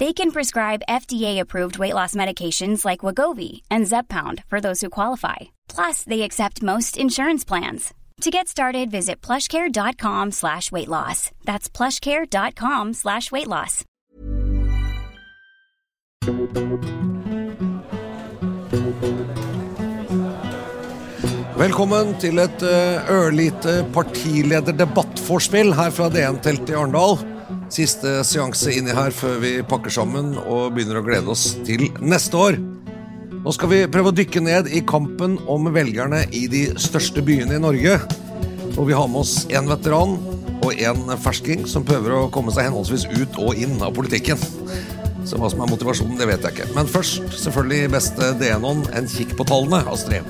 They can prescribe FDA-approved weight loss medications like Wagovi and Zepbound for those who qualify. Plus, they accept most insurance plans. To get started, visit plushcare.com slash weight loss. That's plushcare.com slash weight loss. Velkommen til et eh, ørlite partilederdebattforspill her fra DN-teltet i Arendal. Siste seanse inni her før vi pakker sammen og begynner å glede oss til neste år. Nå skal vi prøve å dykke ned i kampen om velgerne i de største byene i Norge. Og vi har med oss en veteran og en fersking som prøver å komme seg henholdsvis ut og inn av politikken. Så hva som er motivasjonen, det vet jeg ikke. Men først, selvfølgelig beste DN-ånd, en kikk på tallene, Astrid.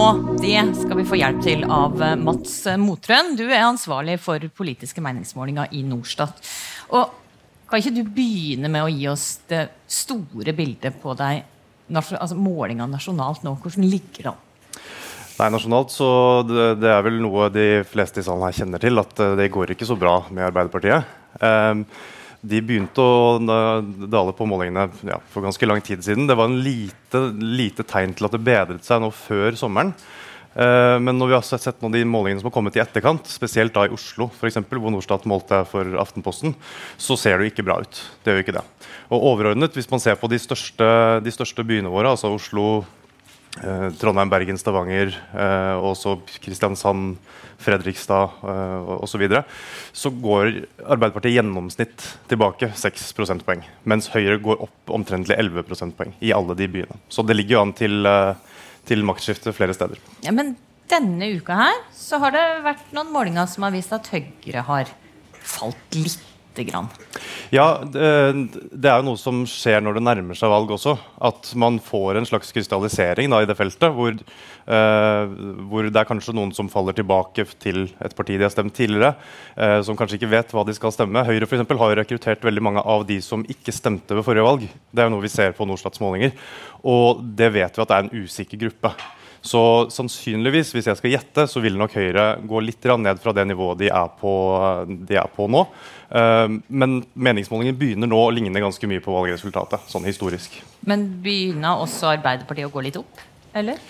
Og det skal vi få hjelp til av eh, Mats Motrøen. Du er ansvarlig for politiske meningsmålinger i Norstat. Og kan ikke du begynne med å gi oss det store bildet på deg, altså målinga nasjonalt nå? Hvordan ligger det an? Nei, Nasjonalt så det, det er vel noe de fleste i salen her kjenner til, at eh, det går ikke så bra med Arbeiderpartiet. Ehm, de begynte å dale på målingene ja, for ganske lang tid siden. Det var en lite, lite tegn til at det bedret seg nå før sommeren. Eh, men når vi har sett noen av de målingene som har kommet i etterkant, spesielt da i Oslo, for eksempel, hvor Norstat målte for Aftenposten, så ser det jo ikke bra ut. Det gjør ikke det. Og overordnet, hvis man ser på de største, de største byene våre, altså Oslo, Trondheim, Bergen, Stavanger, eh, og også Kristiansand, Fredrikstad eh, osv., så, videre, så går Arbeiderpartiet gjennomsnitt tilbake 6 prosentpoeng. Mens Høyre går opp omtrentlig 11 prosentpoeng i alle de byene. Så det ligger jo an til, eh, til maktskifte flere steder. Ja, men denne uka her så har det vært noen målinger som har vist at Høyre har falt lite grann. Ja, det, det er jo noe som skjer når det nærmer seg valg også. At man får en slags krystallisering da, i det feltet, hvor, eh, hvor det er kanskje noen som faller tilbake til et parti de har stemt tidligere, eh, som kanskje ikke vet hva de skal stemme. Høyre for eksempel, har jo rekruttert veldig mange av de som ikke stemte ved forrige valg. Det er jo noe vi ser på Norstats målinger. Og det vet vi at det er en usikker gruppe. Så sannsynligvis, hvis jeg skal gjette, så vil nok Høyre gå litt ned fra det nivået de er på, de er på nå. Eh, men meningsmålingen begynner nå å ligne ganske mye på valgresultatet, sånn historisk. Men begynner også Arbeiderpartiet å gå litt opp? Eller?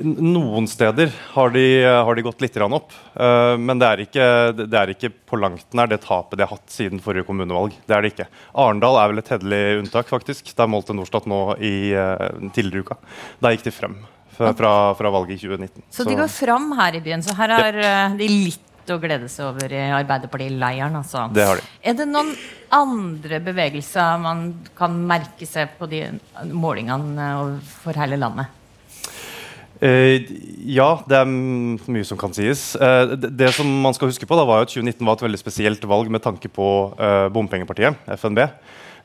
Noen steder har de, har de gått litt opp, eh, men det er, ikke, det er ikke på langt nær det tapet de har hatt siden forrige kommunevalg. Det er det ikke. Arendal er vel et hederlig unntak, faktisk. Der målte Norstat nå i uh, tidligere uka. Der gikk de frem fra, fra, valget i 2019. Så de går fram her i byen. Så her har eh, de litt å glede seg over i Arbeiderparti-leiren. Altså. Det har de. Er det noen andre bevegelser man kan merke seg på de målingene eh, for hele landet? Eh, ja, det er mye som kan sies. Eh, det, det som man skal huske på da, var jo at 2019 var et veldig spesielt valg med tanke på eh, bompengepartiet, FNB.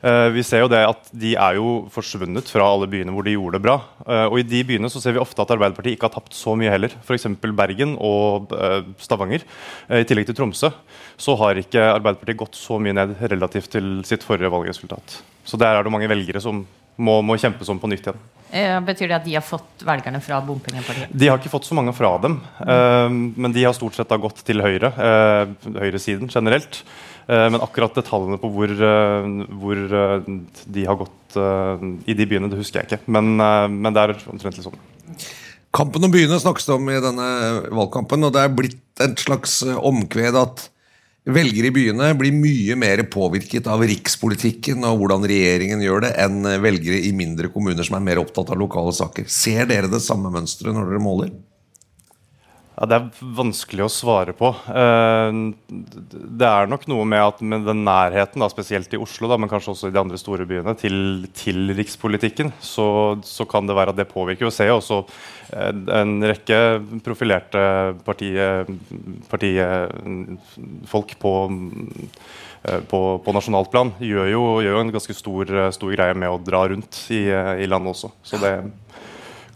Eh, vi ser jo det at De er jo forsvunnet fra alle byene hvor de gjorde det bra. Eh, og I de byene så ser vi ofte at Arbeiderpartiet ikke har tapt så mye heller. F.eks. Bergen og eh, Stavanger. I tillegg til Tromsø så har ikke Arbeiderpartiet gått så mye ned relativt til sitt forrige valgresultat. Så der er det mange velgere som må, må kjempes om på nytt igjen. Betyr det at de har fått velgerne fra bompengepartiet? De har ikke fått så mange fra dem, uh, men de har stort sett gått til høyre. Høyresiden generelt. Uh, men akkurat detaljene på hvor, hvor de har gått i de byene, det husker jeg ikke. Men, men det er omtrent sånn. Kampen om byene snakkes det om i denne valgkampen, og det er blitt et slags omkved at Velgere i byene blir mye mer påvirket av rikspolitikken og hvordan regjeringen gjør det, enn velgere i mindre kommuner som er mer opptatt av lokale saker. Ser dere det samme mønsteret når dere måler? Ja, Det er vanskelig å svare på. Eh, det er nok noe med at med den nærheten, da, spesielt i Oslo, da, men kanskje også i de andre store byene, til, til rikspolitikken, så, så, kan det være at det påvirker. Vi ser også eh, en rekke profilerte partifolk på, eh, på, på nasjonalt plan gjør jo, gjør en ganske stor, stor, greie med å dra rundt i, i landet også. Så det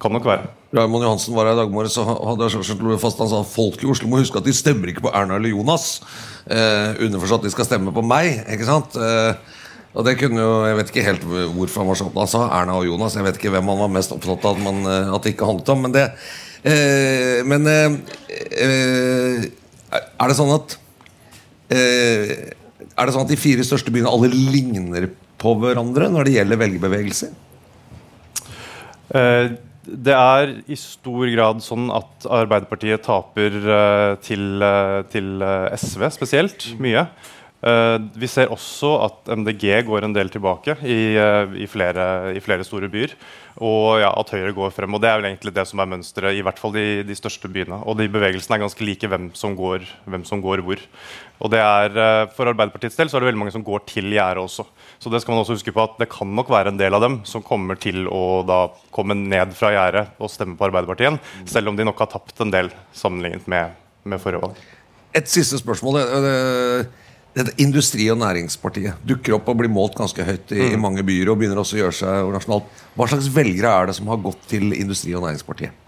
kan nok være. Raymond Johansen var her i dag morges og hadde fast han sa folk i Oslo må huske at de stemmer ikke på Erna eller Jonas. Eh, underforstått de skal stemme på meg. ikke sant? Eh, og det kunne jo, Jeg vet ikke helt hvorfor han var så opptatt. Han sa Erna og Jonas. Jeg vet ikke hvem han var mest opptatt av at, man, eh, at det ikke handlet om. Men det eh, Men eh, eh, er det sånn at Er det sånn at de fire største byene alle ligner på hverandre når det gjelder velgerbevegelser? Uh, det er i stor grad sånn at Arbeiderpartiet taper uh, til, uh, til uh, SV spesielt mye. vi ser også at MDG går en del tilbake i, i, flere, i flere, store byer. Og ja, at Høyre går frem. og Det er vel egentlig det som er mønsteret i hvert fall de, de største byene. Og de bevegelsene er ganske like hvem som går, hvem som går hvor. Og det er, For Arbeiderpartiets del så er det veldig mange som går til gjerdet også. Så det skal man også huske på at det kan nok være en del av dem som kommer til å da komme ned fra gjerdet og stemme på Arbeiderpartiet igjen, selv om de nok har tapt en del sammenlignet med, med forrige valg. Et siste spørsmål. Dette Industri- og Næringspartiet dukker opp og blir målt ganske høyt i, mm. mange byer. og begynner også å gjøre seg nasjonalt. Hva slags velgere er det som har gått til Industri- og Næringspartiet?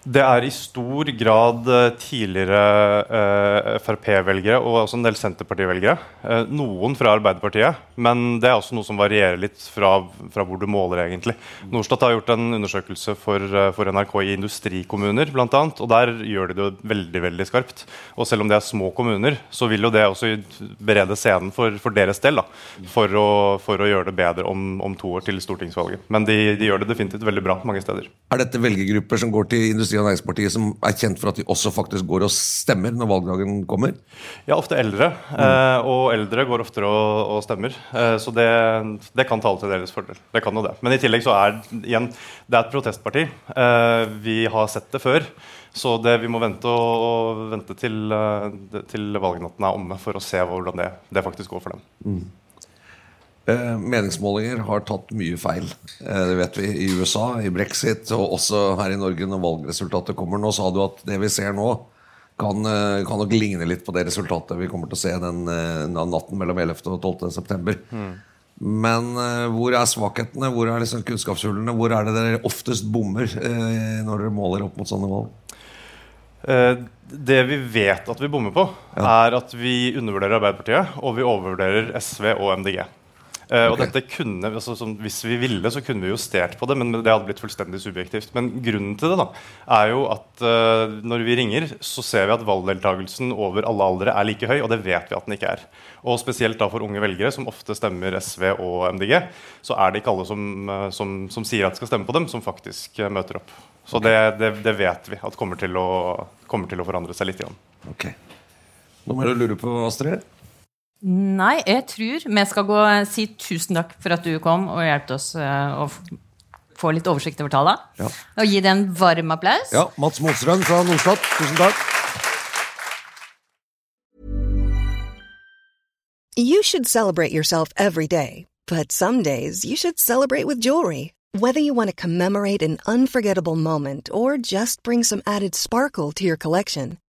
Det er i stor grad eh, tidligere eh, Frp-velgere og også en del Senterparti-velgere. Eh, noen fra Arbeiderpartiet, men det er også noe som varierer litt fra, fra hvor du måler. egentlig. Norstat har gjort en undersøkelse for, eh, for NRK i industrikommuner, blant annet, og der gjør de det veldig veldig skarpt. Og selv om det er små kommuner, så vil jo det også berede scenen for, for deres del. da, for å, for å, gjøre det bedre om, om to år til stortingsvalget. Men de, de gjør det definitivt veldig bra mange steder. Er dette velgergrupper som går til industri Industri- og Næringspartiet som er kjent for at de også faktisk går og stemmer når valgdagen kommer? Ja, ofte eldre. Mm. og eldre går oftere og, og stemmer. Eh, så det, det, kan tale til deres fordel. Det kan jo det. Men i tillegg så er igjen, det er et protestparti. Eh, vi har sett det før. Så det, vi må vente, og, og vente til, til, valgnatten er omme for å se hvordan det, det faktisk går for dem. Mm. Eh, meningsmålinger har tatt mye feil. Eh, det vet vi i USA, i brexit, og også her i Norge når valgresultatet kommer. Nå sa du at det vi ser nå, kan, eh, kan nok ligne litt på det resultatet vi kommer til å se den, den natten mellom 11. og 12. september. Mm. Men hvor er svakhetene? Hvor er liksom kunnskapshullene? Hvor er det dere oftest bommer når dere måler opp mot sånne valg? Det vi vet at vi bommer på, ja. er at vi undervurderer Arbeiderpartiet, og vi overvurderer SV og MDG. Uh, og dette kunne, altså, som, Hvis vi ville, så kunne vi justert på det, men det hadde blitt fullstendig subjektivt. Men grunnen til det da, er jo at uh, når vi ringer, så ser vi at valgdeltakelsen over alle aldre er like høy, og det vet vi at den ikke er. Og spesielt da for unge velgere, som ofte stemmer SV og MDG, så er det ikke alle som, uh, som, som sier at de skal stemme på dem, som faktisk møter opp. Så det, det, det, vet vi at kommer til, å, kommer til å forandre seg litt. Igjen. Ok. Nå må du lure på, Astrid? Nei, jeg tror vi skal gå si tusen takk for at du kom og hjelpte oss uh, å få litt oversikt over tallene. Ja. Og gi det en varm applaus. Ja, Mats Mosrøn fra Norstat, tusen takk. You should celebrate yourself every day, but some days you should celebrate with jewelry. Whether you want to commemorate an unforgettable moment or just bring some added sparkle to your collection.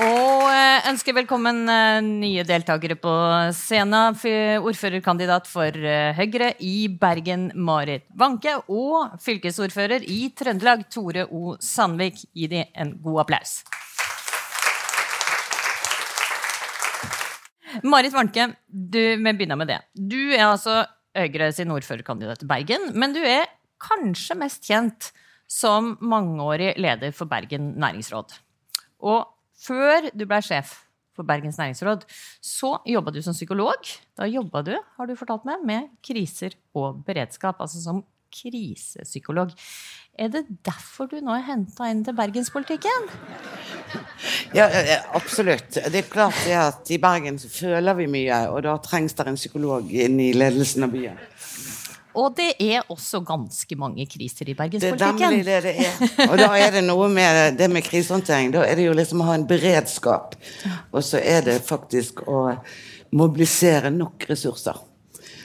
Og eh, ønsker velkommen eh, nye deltakere på scenen. Ordførerkandidat for eh, Høyre i Bergen, Marit Wanke. Og fylkesordfører i Trøndelag, Tore O. Sandvik. Gi dem en god applaus. Marit Wanke, vi begynner med det. Du er altså Høyre sin ordførerkandidat i Bergen, men du er kanskje mest kjent som mangeårig leder for Bergen næringsråd. Og før du ble sjef for Bergens næringsråd, så jobba du som psykolog. Da jobba du, har du fortalt meg, med kriser og beredskap, altså som krisepsykolog. Er det derfor du nå er henta inn til bergenspolitikken? Ja, absolutt. Det er klart det at i Bergen så føler vi mye, og da trengs det en psykolog inn i ledelsen av byen. Og det er også ganske mange kriser i Det er nemlig bergenspolitikken. det det er. Og da er det noe med det med krisehåndtering. Da er det jo liksom å ha en beredskap. Og så er det faktisk å mobilisere nok ressurser.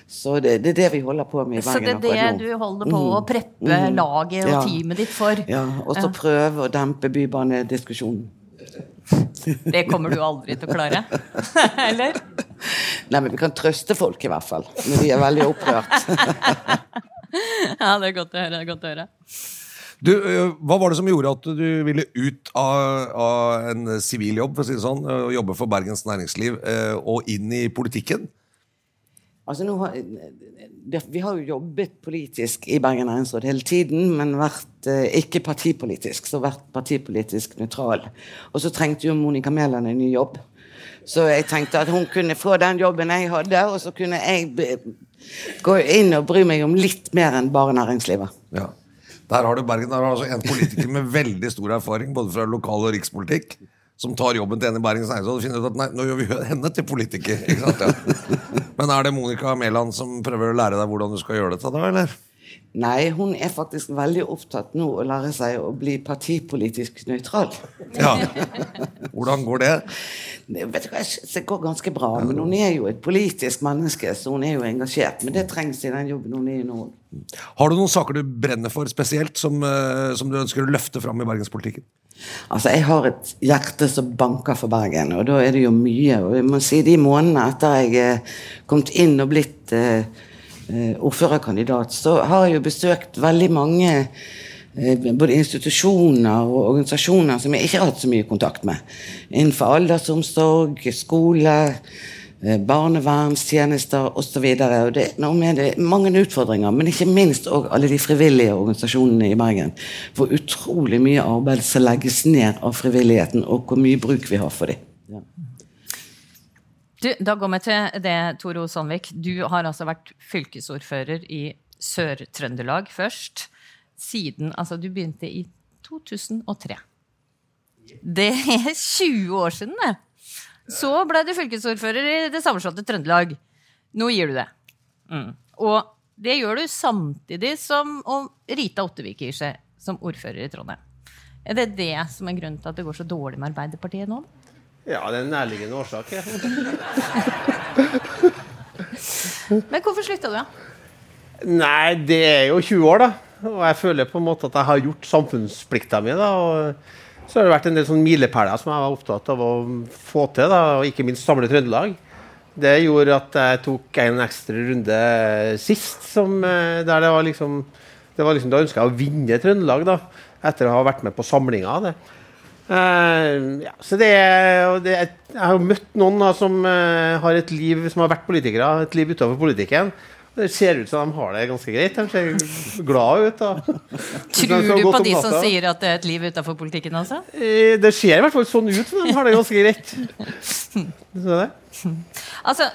Så det, det er det vi holder på med i Så det er det du holder på å preppe Mm. laget og Ja. teamet ditt for? Ja, og så prøve å dempe bybanediskusjonen. Det kommer du aldri til å klare? Eller? Nei, men vi kan trøste folk i hvert fall, når de er veldig opprørt. Ja, det er godt å høre. det er godt å høre. Du, hva var det som gjorde at du ville ut av, av en sivil jobb, for å si det sånn, og jobbe for Bergens Næringsliv, og inn i politikken? Altså, nå har, det, vi har jo jobbet politisk i Bergen næringsråd hele tiden, men vært eh, ikke partipolitisk, så vært partipolitisk nøytral. Og så trengte jo Monica Mæland en ny jobb. Så jeg tenkte at hun kunne få den jobben jeg hadde, og så kunne jeg gå inn og bry meg om litt mer enn bare næringslivet. Ja. Der har du Bergen, der har altså en politiker med veldig stor erfaring, både fra lokal- og rikspolitikk, som tar jobben til en i Bergens Næringsråd og finner ut at nei, nå gjør vi henne til politiker. Ikke? Ja. Men er det Monica Mæland som prøver å lære deg hvordan du skal gjøre dette, da, eller? Nei, hun er faktisk veldig opptatt nå å lære seg å bli partipolitisk nøytral. Ja. Hvordan går det? Det, vet du det går ganske bra, men hun er jo et politisk menneske, så hun er jo engasjert. Men det trengs i den jobben hun er i nå. Har du noen saker du brenner for spesielt, som, øh, som du ønsker å løfte fram i bergenspolitikken? Altså, Jeg har et hjerte som banker for Bergen, og da er det jo mye. Og jeg må si de månedene etter jeg er kommet inn og blitt eh, eh, ordførerkandidat, så har jeg jo besøkt veldig mange eh, både institusjoner og organisasjoner som jeg ikke har hatt så mye kontakt med. Innenfor aldersomsorg, skole, eh, barnevernstjenester osv. Det er det, mange utfordringer, men ikke minst også alle de frivillige organisasjonene i Bergen. Hvor utrolig mye arbeid som legges ned av frivilligheten, og hvor mye bruk vi har for dem. Du, da går vi til det, Toro. Sandvik. Du har altså vært fylkesordfører i Sør-Trøndelag først. Siden Altså, du begynte i 2003. Det er 20 år siden, det. Så ble du fylkesordfører i det sammenslåtte Trøndelag. Nå gir du det. Mm. Og det gjør du samtidig som om Rita Ottevik gir seg som ordfører i Trondheim. Er det det som er grunnen til at det går så dårlig med Arbeiderpartiet nå? Ja, det er en nærliggende årsak. Ja. Men hvorfor slutta du, da? Nei, det er jo 20 år, da. Og jeg føler på en måte at jeg har gjort samfunnsplikta mi. da, og Så har det vært en del sånn milepæler som jeg var opptatt av å få til, da, og ikke minst samle Trøndelag. Det gjorde at jeg tok en ekstra runde sist, som, eh, der det var liksom det var liksom, Da ønska jeg å vinne Trøndelag, da, etter å ha vært med på samlinga det. Eh, ja, så det, det, Jeg har jo møtt noen da, som uh, har et liv som har vært politikere, et liv utenfor politikken. Det ser ut som de har det ganske greit. De ser glade ut. da. Tror du på de som sier at det er et liv utenfor politikken Altså? Det ser i hvert fall sånn ut de har det ganske greit. Det. Altså,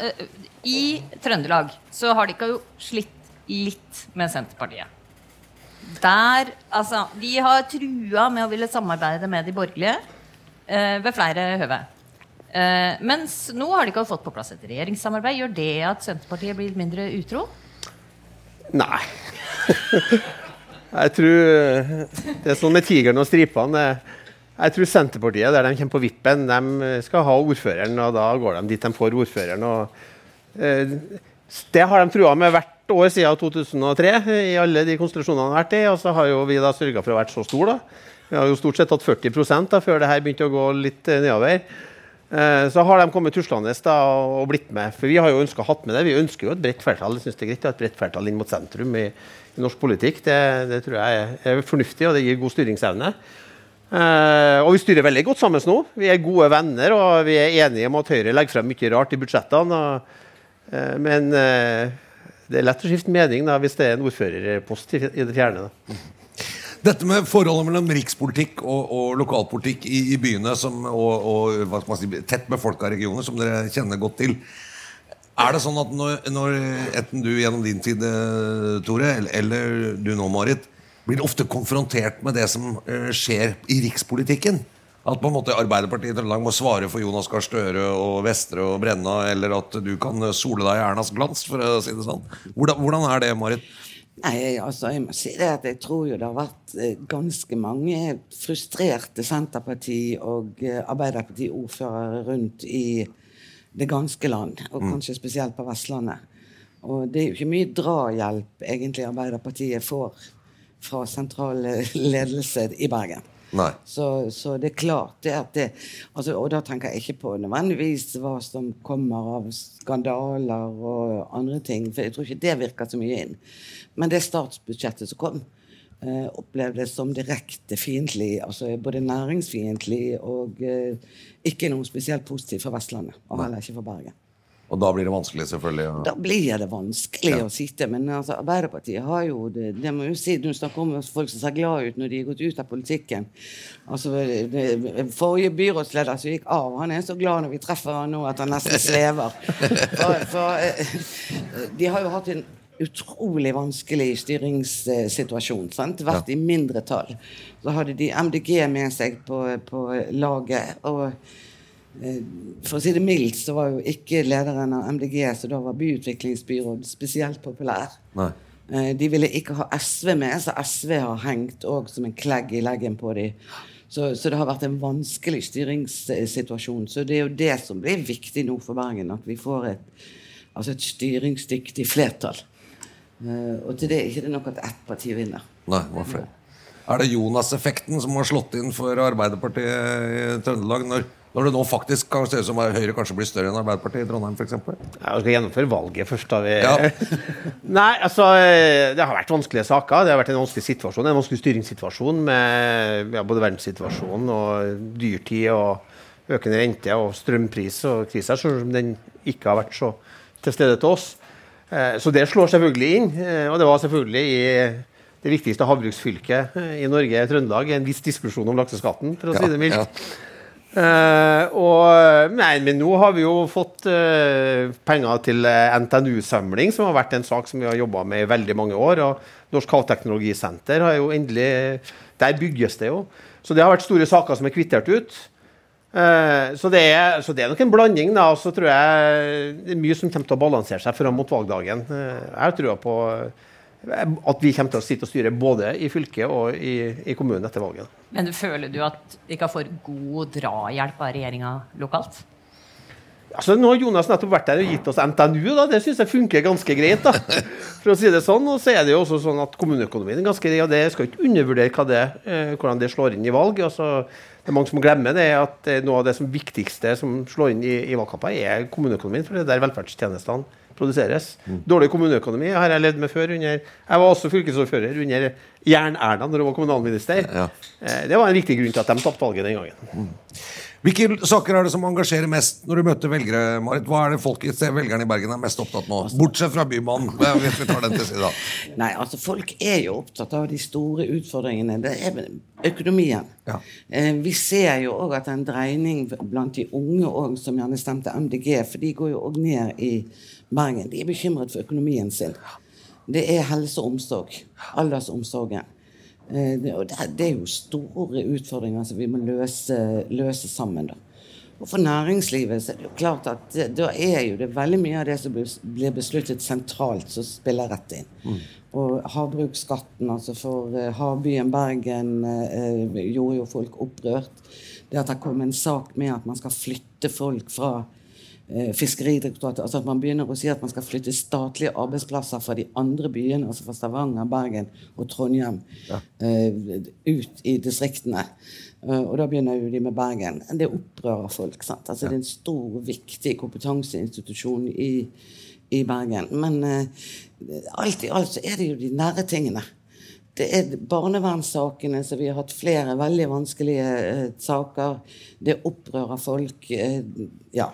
I Trøndelag så har de ikke jo slitt litt med Senterpartiet. Der, altså, De har trua med å ville samarbeide med de borgerlige eh, ved flere høve. Eh, mens nå har de ikke fått på plass et regjeringssamarbeid. Gjør det at Senterpartiet blir mindre utro? Nei. Jeg tror Det er sånn med tigeren og stripene. Jeg tror Senterpartiet, der de kommer på vippen, de skal ha ordføreren, og da går de dit de får ordføreren. og eh, Det har de trua med hvert år siden 2003, i alle de konstellasjonene de har vært i. Og så har jo vi da sørga for å være så stor, da. Vi har jo stort sett hatt 40 da, før det her begynte å gå litt eh, nedover. Eh, så har de kommet tuslende da, og blitt med. For vi har jo ønska hatt med det. Vi ønsker jo et bredt flertall. Jeg synes det er greit å ha et bredt flertall inn mot sentrum i, i norsk politikk. Det, det, tror jeg er, fornuftig, og det gir god styringsevne. Uh, og vi styrer veldig godt sammen nå. Vi er gode venner, og vi er enige om at Høyre legger frem mye rart i budsjettene. Og, uh, men uh, det er lett å skifte mening da, hvis det er en ordførerpost i, det fjerne. Da. Dette med forholdet mellom rikspolitikk og, og lokalpolitikk i, i, byene som, og, og si, tett befolka regioner, som dere kjenner godt til. Er det sånn at når, når enten du gjennom din tid, Tore, eller, eller du nå, Marit, blir ofte konfrontert med det som uh, skjer i rikspolitikken? At på en måte Arbeiderpartiet i Trøndelag må svare for Jonas Gahr Støre og Vestre og Brenna, eller at du kan sole deg i Ernas glans, for å si det sånn. Hvordan, hvordan er det, Marit? Nei, altså, jeg må si det at jeg tror jo det har vært eh, ganske mange frustrerte Senterparti- og eh, Arbeiderparti-ordførere rundt i det ganske land, og mm. kanskje spesielt på Vestlandet. Og det er jo ikke mye drahjelp egentlig Arbeiderpartiet får fra sentral ledelse i Bergen. Så, så, det er klart det at det altså, Og da tenker jeg ikke på nødvendigvis hva som kommer av skandaler og andre ting, for jeg tror ikke det virker så mye inn. Men det statsbudsjettet som kom, eh, opplevdes som direkte fiendtlig. Altså både næringsfiendtlig og eh, ikke noe spesielt positivt for Vestlandet. Og heller ikke for Bergen. Og da blir det vanskelig, selvfølgelig? Ja. Da blir det vanskelig ja. å sitte. Men altså, Arbeiderpartiet har jo det, det må jo si, Du snakker om folk som ser glad ut når de har gått ut av politikken. Altså, det, Forrige byrådsleder som gikk av, han er så glad når vi treffer han nå at han nesten svever. For, for, eh, de har jo hatt en utrolig vanskelig styringssituasjon. Sant? Vært ja. i mindretall. Så hadde de MDG med seg på, på laget. og for å si det mildt, så var jo ikke lederen av MDG, så da var byutviklingsbyråd, spesielt populær. Nei. Eh, de ville ikke ha SV med, så SV har hengt òg som en klegg i leggen på dem. Så, så, det har vært en vanskelig styringssituasjon. Så det er jo det som blir viktig nå for Bergen, at vi får et, altså et styringsdyktig flertall. Uh, og til det er ikke det nok at ett parti vinner. Nei, hvorfor? Er det Jonas-effekten som har slått inn for Arbeiderpartiet i Trøndelag? når når det nå faktisk kan se ut som Høyre kanskje blir større enn Arbeiderpartiet i Trondheim f.eks.? Ja, vi skal gjennomføre valget først. da vi... Ja. Nei, altså Det har vært vanskelige saker. Det har vært en vanskelig situasjon, en vanskelig styringssituasjon med ja, både verdenssituasjonen og dyrtid og økende rente og strømpris og kriser, som den ikke har vært så til stede til oss. Eh, så det slår selvfølgelig inn. Eh, og det var selvfølgelig i det viktigste havbruksfylket eh, i Norge, Trøndelag, en viss diskusjon om lakseskatten, for å si det mildt. Ja. Uh, og, nei, men nå har vi jo fått uh, penger til uh, NTNU-samling, som har vært en sak som vi har jobba med i veldig mange år. Og Norsk havteknologisenter har jo endelig Der bygges det jo. Så det har vært store saker som er kvittert ut. Så det, er, så, det er, nok en blanding. da, og så tror jeg Det er mye som kommer til å balansere seg fram mot valgdagen. Jeg har trua på at vi kommer til å sitte og styre både i fylket og i, i kommunen etter valget. Men føler du at vi ikke får god drahjelp av regjeringa lokalt? Altså, nå har Jonas nettopp vært der og gitt oss NTNU. da, Det syns jeg funker ganske greit. da, for å si det sånn, Og så er det jo også sånn at kommuneøkonomien er ganske grei. og det skal ikke undervurdere det, eh, hvordan det slår inn i valg. altså det er Mange som glemmer det at eh, noe av det som viktigste som slår inn i, i valgkamper, er kommuneøkonomien. For det er der velferdstjenestene produseres. Mm. Dårlig kommuneøkonomi har jeg levd med før. Under, jeg var også fylkesordfører under Jern-Erna når hun var kommunalminister. Ja. Eh, det var en viktig grunn til at de tapte valget den gangen. Mm. Hvilke saker er det som engasjerer mest når du møter velgere? Marit? Hva er det folk i velgerne i Bergen er mest opptatt nå? Bortsett fra Bymannen. Hvis vi tar den til side, Nei, altså Folk er jo opptatt av de store utfordringene. Det er økonomien. Ja. Eh, vi ser jo òg at en dreining blant de unge òg, som gjerne stemte MDG, for de går jo òg ned i Bergen. De er bekymret for økonomien sin. Det er helse og omsorg. Aldersomsorgen. Eh, det, er jo store utfordringer som vi må løse, løse sammen. da. Og For næringslivet så er det jo klart at da er jo det veldig mye av det som blir besluttet sentralt, som spiller rett inn. Mm. Og havbruksskatten, altså for uh, havbyen Bergen, uh, gjorde jo folk opprørt. Det at det kom en sak med at man skal flytte folk fra eh, Fiskeridirektoratet. Altså at man begynner å si at man skal flytte statlige arbeidsplasser fra de andre byene, altså fra Stavanger, Bergen og Trondheim, eh, ut i distriktene. Eh, og da begynner jo de med Bergen. Det opprører folk. sant? Altså Det er en stor, viktig kompetanseinstitusjon i, i Bergen. Men uh, alt i alt så er det jo de nære tingene. Det er barnevernssakene, så vi har hatt flere veldig vanskelige eh, saker. Det opprører folk. Eh, ja.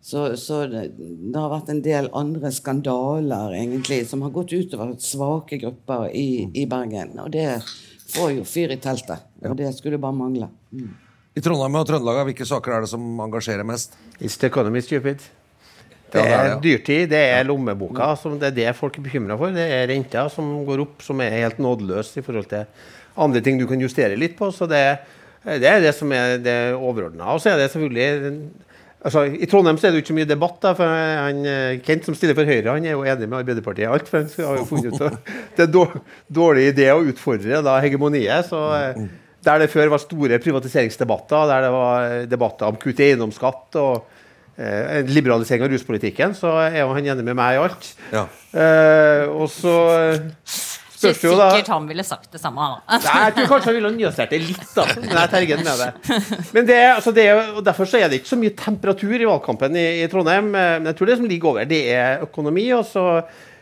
Så, så det, det har vært en del andre skandaler egentlig som har gått utover svake grupper i, i Bergen. Og det får jo fyr i teltet. Og det skulle bare mangle. Mm. I Trondheim og Trøndelag, hvilke saker er det som engasjerer mest? It's the economy, stupid. Det er dyrtid, det er lommeboka. Som det er det folk er bekymra for. Det er renta som går opp, som er helt nådeløs i forhold til andre ting du kan justere litt på. Så det, det er det som er det overordna. Og så er det selvfølgelig altså, I Trondheim så er det jo ikke så mye debatt. da, for han, eh, Kent som stiller for Høyre, han er jo enig med Arbeiderpartiet i alt. for han har jo funnet ut at Det er dår- dårlig idé å utfordre da hegemoniet. så... eh, Der det før var store privatiseringsdebatter, der det var debatter om kutt i eiendomsskatt og eh, liberalisering av ruspolitikken, så er han enig med meg i alt. Ja. Eh, og så eh, Ikke sikkert han ville sagt det samme. han. Nei, jeg tror kanskje han ville nyansert det litt, da. Men jeg terger med det. Men det, altså det, og Derfor så er det ikke så mye temperatur i valgkampen i, i Trondheim. eh, Men jeg tror det som ligger over, det er økonomi. Og så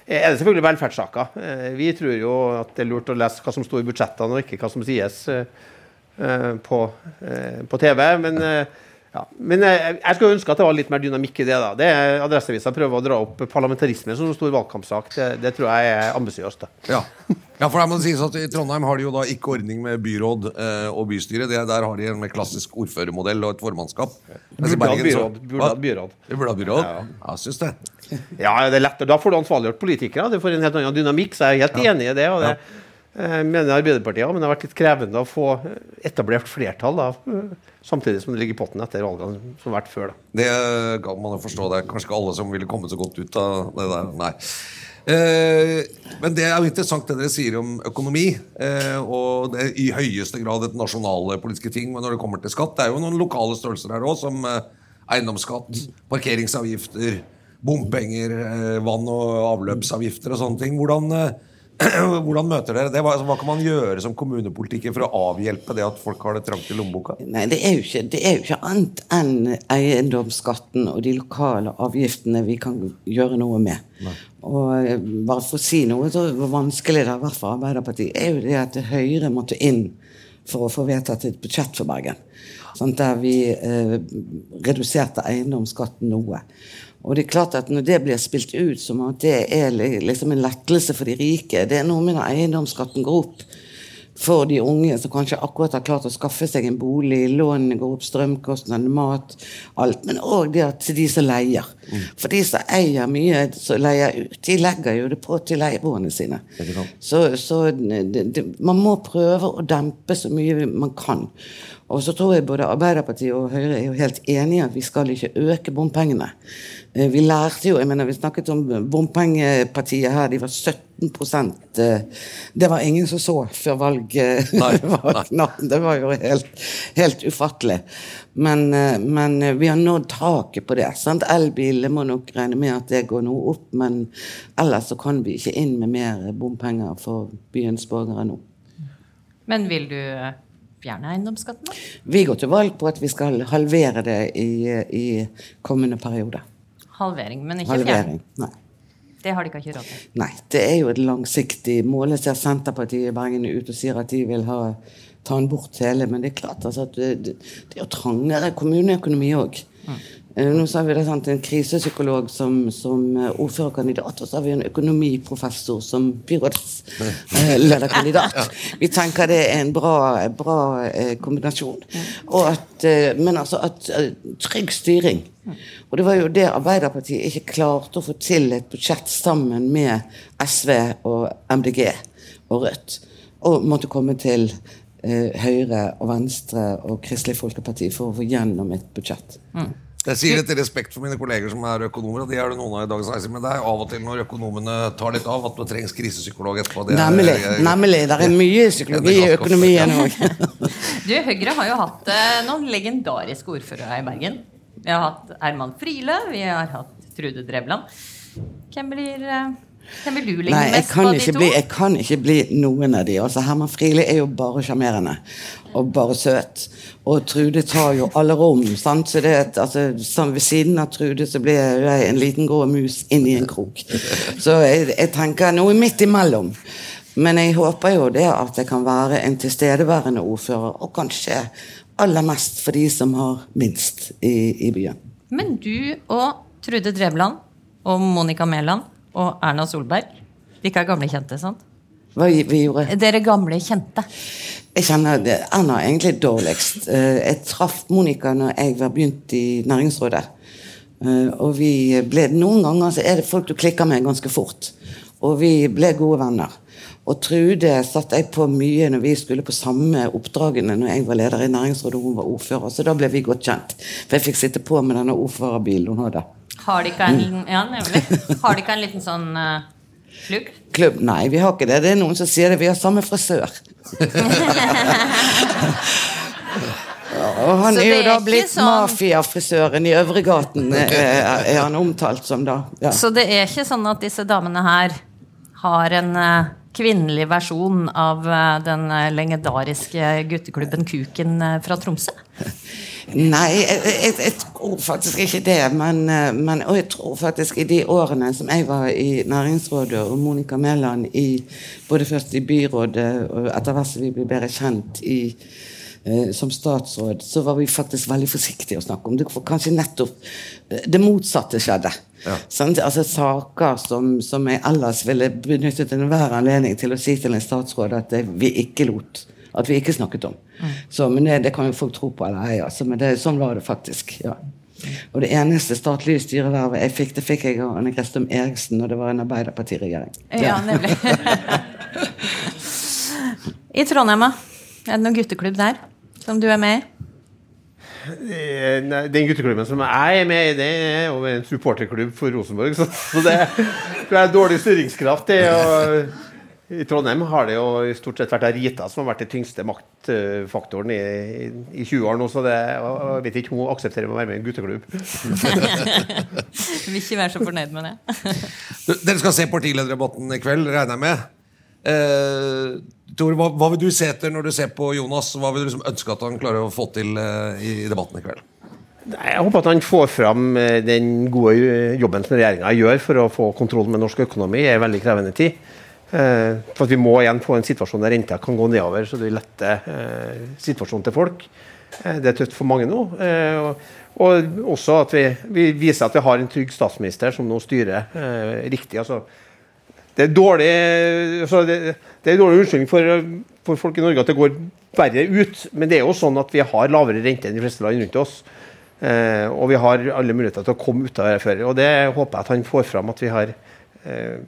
er det selvfølgelig velferdssaker. Eh, Vi tror jo at det er lurt å lese hva som står i budsjettene, og ikke hva som sies eh, på, på TV. Men, ja. Men jeg, jeg skulle ønske at det var litt mer dynamikk i det. da. Det Adresseavisa prøver å dra opp parlamentarisme som en stor valgkampsak. Det, det tror jeg er ambisiøst. Ja. ja, for der må det sies at I Trondheim har de jo da ikke ordning med byråd eh, og bystyre. Det, der har de en klassisk ordførermodell og et formannskap. Burde byråd. Byråd. Byråd? Ja. Jeg syns det. Ja, det er lett. Da får du ansvarliggjort politikere. Du får en helt annen dynamikk. Så jeg er helt enig i det. og det eh, mener Arbeiderpartiet også, men det har vært litt krevende å få etablert flertall da, eh, samtidig som det ligger i potten etter valgene som har vært før. da. Det kan man jo forstå. Det er kanskje ikke alle som ville kommet så godt ut av det der. Nei. Eh, men det er jo interessant det dere sier om økonomi. Eh, og det er i høyeste grad et nasjonale politiske ting. Men når det kommer til skatt, det er jo noen lokale størrelser her òg, som eh, eiendomsskatt, parkeringsavgifter, bompenger, eh, vann- og avløpsavgifter og sånne ting. Hvordan, eh, hvordan møter dere det? Hva, hva kan man gjøre som kommunepolitiker for å avhjelpe det at folk har det trangt i lommeboka? Nei, det er, ikke, det er jo ikke annet enn eiendomsskatten og de lokale avgiftene vi kan gjøre noe med. Og eh, bare for å si noe så vanskelig det har vært for Arbeiderpartiet, er jo det at Høyre måtte inn for å få vedtatt et budsjett for Bergen. Sånn, der vi eh, reduserte eiendomsskatten noe. Og det er klart at Når det blir spilt ut som at det er liksom en lettelse for de rike Det er noe med når eiendomsskatten går opp for de unge som kanskje akkurat har klart å skaffe seg en bolig, lånene går opp, strømkostnadene, mat, alt. Men òg det at de som leier. For de som eier mye, som leier ut, de legger jo det på til leieboerne sine. Så, så det, det, man må prøve å dempe så mye man kan. Og så tror jeg både Arbeiderpartiet og Høyre er jo helt enige at vi skal ikke øke bompengene. Eh, Vi lærte jo, jeg mener vi snakket om bompengepartiet her, de var 17 eh, Det var ingen som så før valg, eh, valgnatten. Det var jo helt, helt ufattelig. Men, men vi har nådd taket på det. sant? Elbilene må nok regne med at det går noe opp, men ellers så kan vi ikke inn med mer bompenger for byens borgere nå. Men vil du fjerne eiendomsskatten? Vi går til valg på at vi skal halvere det i, i kommende periode. Halvering, men ikke Halvering. fjerne. Nei. Det har de ikke råd til. Nei, det er jo et langsiktig mål. Jeg ser Senterpartiet i Bergen ut og sier at de vil ha, ta den bort hele. Men det er klart altså, at det, det, er jo trangere kommuneøkonomi òg. Nå så har vi det, sant, en krisepsykolog som, som eh, ordførerkandidat, og så har vi en økonomiprofessor som byrådslederkandidat. Vi tenker det er en bra, bra eh, kombinasjon. At, eh, men altså at eh, trygg styring. Og det var jo det Arbeiderpartiet ikke klarte å få til et budsjett sammen med SV og MDG og Rødt. Og måtte komme til eh, Høyre og Venstre og Kristelig Folkeparti for å få gjennom et budsjett. Jeg sier det til respekt for mine kolleger som er økonomer, og de er det noen av i dagens reise, men det er av og til når økonomene tar litt av, at det trengs krisepsykolog etterpå. Det er- Nemlig. jeg- nemlig. Det er mye psykologi i økonomien òg. Du, Høyre har jo hatt eh, noen legendariske ordførere i Bergen. Vi har hatt Herman Friele, vi har hatt Trude Drevland. Hvem blir eh, hvem vil du ligge Nei, mest kan, på de to? bli, jeg kan ikke bli noen av de. Altså, Herman Friele er jo bare sjarmerende og bare søt. Og Trude tar jo alle rom. Sant? Så det, altså, sånn, ved siden av Trude så blir jeg en liten grå mus inni en krok. Så jeg, jeg tenker noe midt imellom. Men jeg håper jo det at jeg kan være en tilstedeværende ordfører, og kanskje aller mest for de som har minst i, i byen. Men du og Trude Drevland og Monica Mæland og Erna Solberg De ikke er gamle kjente, sant? Hva vi, gjorde? Dere gamle kjente. Jeg kjenner Erna er egentlig dårligst. Eh, Jeg traff Monica når jeg var begynt i næringsrådet. Eh, Og vi ble, noen ganger så er det folk du klikker med ganske fort. Og vi ble gode venner. Og Trude satte jeg på mye når vi skulle på samme oppdragene når jeg var leder i næringsrådet og hun var ordfører. Så da ble vi godt kjent. For jeg fikk sitte på med denne ordførerbilen hun hadde. Har de ikke en, ja. Har de ikke en liten sånn uh, klubb? Klubb? Nei, vi har ikke det. Det er noen som sier det. Vi har samme frisør. Og han er, er jo da blitt sånn- mafiafrisøren i Øvregaten, er, er han omtalt som da. Ja. Så det er ikke sånn at disse damene her har en eh, kvinnelig versjon av eh, den eh, legendariske gutteklubben Kuken eh, fra Tromsø? Nei, jeg, jeg, jeg tror faktisk ikke det. Men, men, og jeg tror faktisk i de årene som jeg var i næringsrådet, og Monica Mæland i både først i byrådet og etter hvert som vi ble bedre kjent i som statsråd, så var vi faktisk veldig forsiktige å snakke om det. For kanskje nettopp det motsatte skjedde. Sant? Altså Saker som, som jeg ellers ville benyttet enhver anledning til å si til en statsråd at det, vi ikke lot. At vi ikke snakket om. Så, men det, det kan jo folk tro på eller ei. Altså, men det, sånn var det faktisk. ja. Og det eneste statlige styrevervet jeg fikk, det fikk jeg av Anne Kristum Eriksen, og det var en Arbeiderpartiregjering. Ja, nemlig. I Trondheim? Er det noen gutteklubb der som du er med i? Den gutteklubben som jeg er med i, det er jo en supporterklubb for Rosenborg. Så, så det tror jeg er dårlig styringskraft. Det, og I Trondheim har det jo i stort sett vært Rita som har vært den tyngste maktfaktoren i, i, i 20 år nå. Så det, og jeg vet ikke om hun aksepterer å være med i en gutteklubb. Vil ikke være så fornøyd med det. Dere skal se partilederdebatten i kveld, regner jeg med. Eh, Tor, hva, hva vil du se etter når du ser på Jonas? Hva vil du liksom ønske at han klarer å få til eh, i debatten i kveld? Jeg håper at han får fram eh, den gode eh, jobben som regjeringa gjør for å få kontroll med norsk økonomi i en veldig krevende tid. Eh, For Vi må igjen få en situasjon der renta kan gå nedover, så det letter eh, situasjonen til folk. Eh, Det er tøft for mange nå. og- Og også at vi, vi viser at vi har en trygg statsminister som nå styrer riktig. altså det er dårlig altså det, det er dårlig unnskyldning for, for folk i Norge at det går verre ut. Men det er jo sånn at vi har lavere rente enn de fleste land rundt oss. Eh, og vi har alle muligheter til å komme ut av det før. Og det håper jeg at han får fram at vi har eh,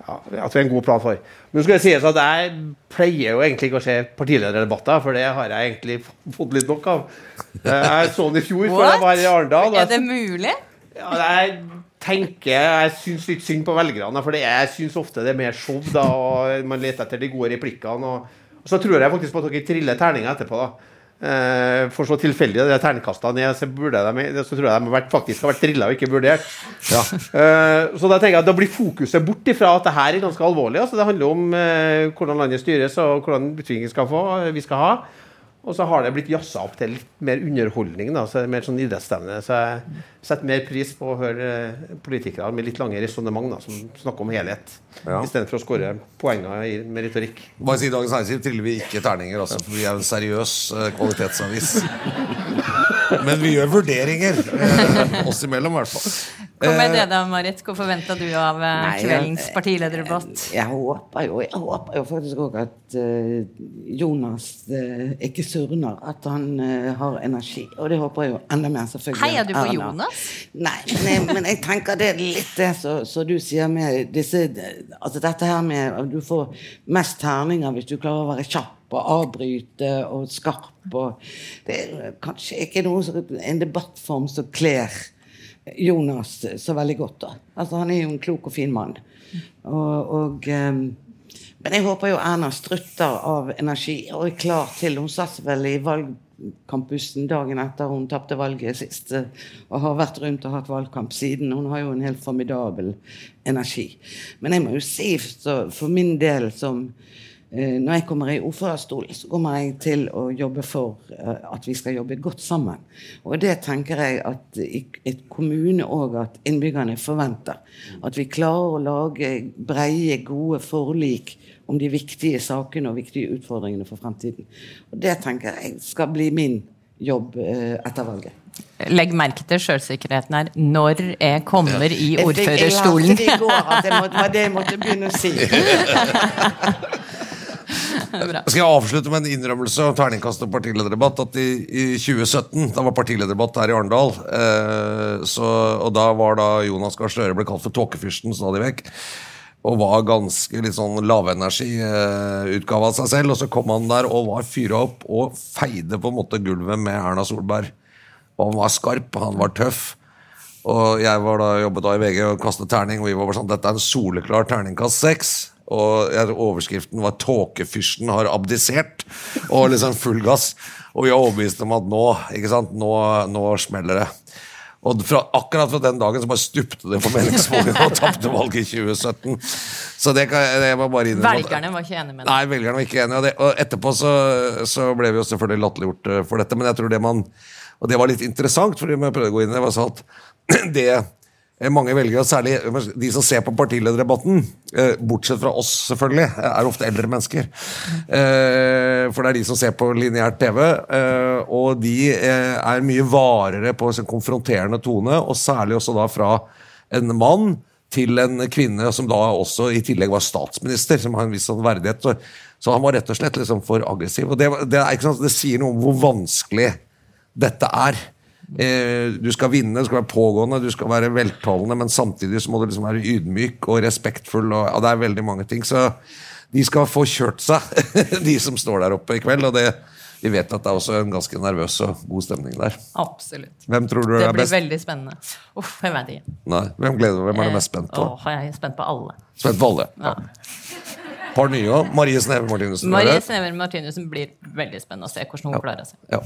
ja, at vi har en god plan for. Men skal det sies at jeg pleier jo egentlig ikke å se partilederdebatter, for det har jeg egentlig fått litt nok av. Eh, Jeg så den i fjor, for jeg var i Arendal. Er det mulig? ja, jeg tenker Jeg syns litt synd på velgerne. For jeg syns ofte det er mer show, da, og man leter etter de gode replikkene. Og, og så tror jeg faktisk på at dere triller terninger etterpå. da eh, For så tilfeldig de terningkastene er, så, burde de, så tror jeg de vært, faktisk har vært drilla og ikke vurdert. Eh, så da tenker jeg at da blir fokuset bort ifra at det her er ganske alvorlig. Altså, det handler om eh, hvordan landet styres og hvordan betydningen skal få, vi skal ha. Og så har det blitt jazza opp til litt mer underholdning. Da, så er mer sånn idrettsstevne. Så jeg setter mer pris på å høre eh, politikere med litt lange resonnement som snakker om helhet, Ja. istedenfor å skåre poenger i- med retorikk. Bare si Dagens Næringsliv triller vi ikke terninger, altså, for vi er en seriøs eh, kvalitetsavis. Men vi gjør vurderinger, eh, oss imellom i hvert fall. Hva med det da, Marit? Hva forventa du av eh, Nei, kveldens jeg- partilederdebatt? Jeg håper jo, jeg håper jo faktisk òg at eh, Jonas eh, ikke surner. At han eh, har energi. Og det håper jeg jo enda mer, selvfølgelig. Heier du på Erna. Jonas? Nei, men jeg, men jeg tenker det er litt det som du sier med disse Altså dette her med at du får mest terninger hvis du klarer å være kjapp og avbryte og skarp og Det er kanskje ikke noe en debattform som kler Jonas så veldig godt. da. Altså Han er jo en klok og fin mann. Og, og um, men jeg håper jo Erna strutter av energi og er klar til Hun satt vel i valgkampusen dagen etter hun tapte valget sist. eh, Og har vært rundt og hatt valgkamp siden. Hun har jo en helt formidabel energi. Men jeg må jo si for min del som eh, når jeg kommer i ordførerstolen, så kommer jeg til å jobbe for eh, at vi skal jobbe godt sammen. Og det tenker jeg at i et kommune òg at innbyggerne forventer. At vi klarer å lage breie, gode forlik om de viktige sakene og viktige utfordringene for fremtiden. Og det tenker jeg skal bli min jobb eh, etter valget. Legg merke til sjølsikkerheten her når jeg kommer i ordførerstolen. Jeg lærte det i går at det var det jeg måtte begynne å si. Skal jeg avslutte med en innrømmelse og terningkast og partilederdebatt? At i, i 2017, da var partilederdebatt her i Arendal, eh, og da var da Jonas Gahr Støre ble kalt for tåkefyrsten stadig vekk. Og var ganske litt sånn lavenergi-utgave av seg selv. Og så kom han der og var fyra opp og feide på en måte gulvet med Erna Solberg. Og han var skarp, han var tøff. Og jeg var da, jobbet da i VG og kastet terning, og vi var bare sånn Dette er en soleklar terningkast seks. Og jeg, overskriften var 'Tåkefyrsten har abdisert'. Og liksom full gass. Og vi er overbevist om at nå, ikke sant, nå, nå smeller det. Og fra, akkurat fra den dagen så bare stupte det på meningsmålingene og tapte valget i 2017. Så det kan jeg, var bare innrømme Velgerne var ikke enig med deg. Nei, velgerne var ikke enige. Og, det, og etterpå så, så ble vi jo selvfølgelig latterliggjort eh, for dette. Men jeg tror det man Og det var litt interessant, fordi jeg prøvde å gå inn i det, var sånn at det mange velgere, særlig de som ser på partilederdebatten, eh, bortsett fra oss selvfølgelig, er ofte eldre mennesker. Eh, For det er de som ser på lineært TV, eh, og de eh, er mye varere på en konfronterende tone, og særlig også da fra en mann til en kvinne som da også i tillegg var statsminister, som har en viss sånn verdighet. Så, han var rett og slett liksom for aggressiv. Og det, det, det sier noe om hvor vanskelig dette er. Eh, du skal vinne, du skal være pågående, du skal være veltalende, men samtidig så må du liksom være ydmyk og respektfull. Og, ja, det er veldig mange ting. Så de skal få kjørt seg, de som står der oppe i kveld. Og det, vi vet at det er også en ganske nervøs og god stemning der. Absolutt. Hvem tror du Det er blir veldig spennende. Uff, jeg vet ikke. Nei, hvem gleder du Hvem er du mest spent på? Åh, jeg er spent på alle. Spent på alle. Ja. Par nye òg. Marie Sneve Martinussen. Marie Sneve? Snever Martinussen blir veldig spennende å se hvordan hun klarer seg. Ja.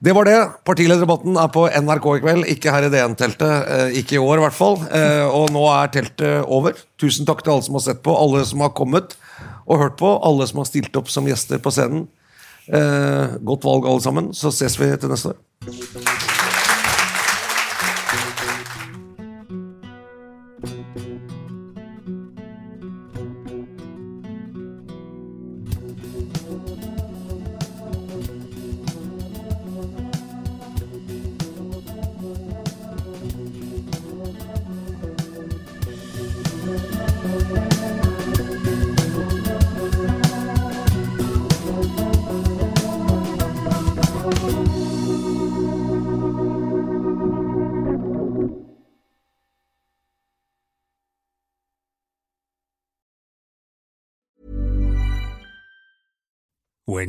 Det var det. Partilederdebatten er på NRK i kveld, ikke her i DN-teltet. Eh, ikke i år, i hvert fall. Eh, og nå er teltet over. Tusen takk til alle som har sett på, alle som har kommet og hørt på, alle som har stilt opp som gjester på scenen. Eh, godt valg, alle sammen. Så ses vi til neste år.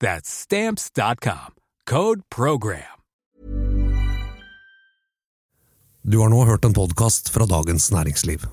That's stamps.com. Code program. Du har nå hørt en podkast fra Dagens Næringsliv.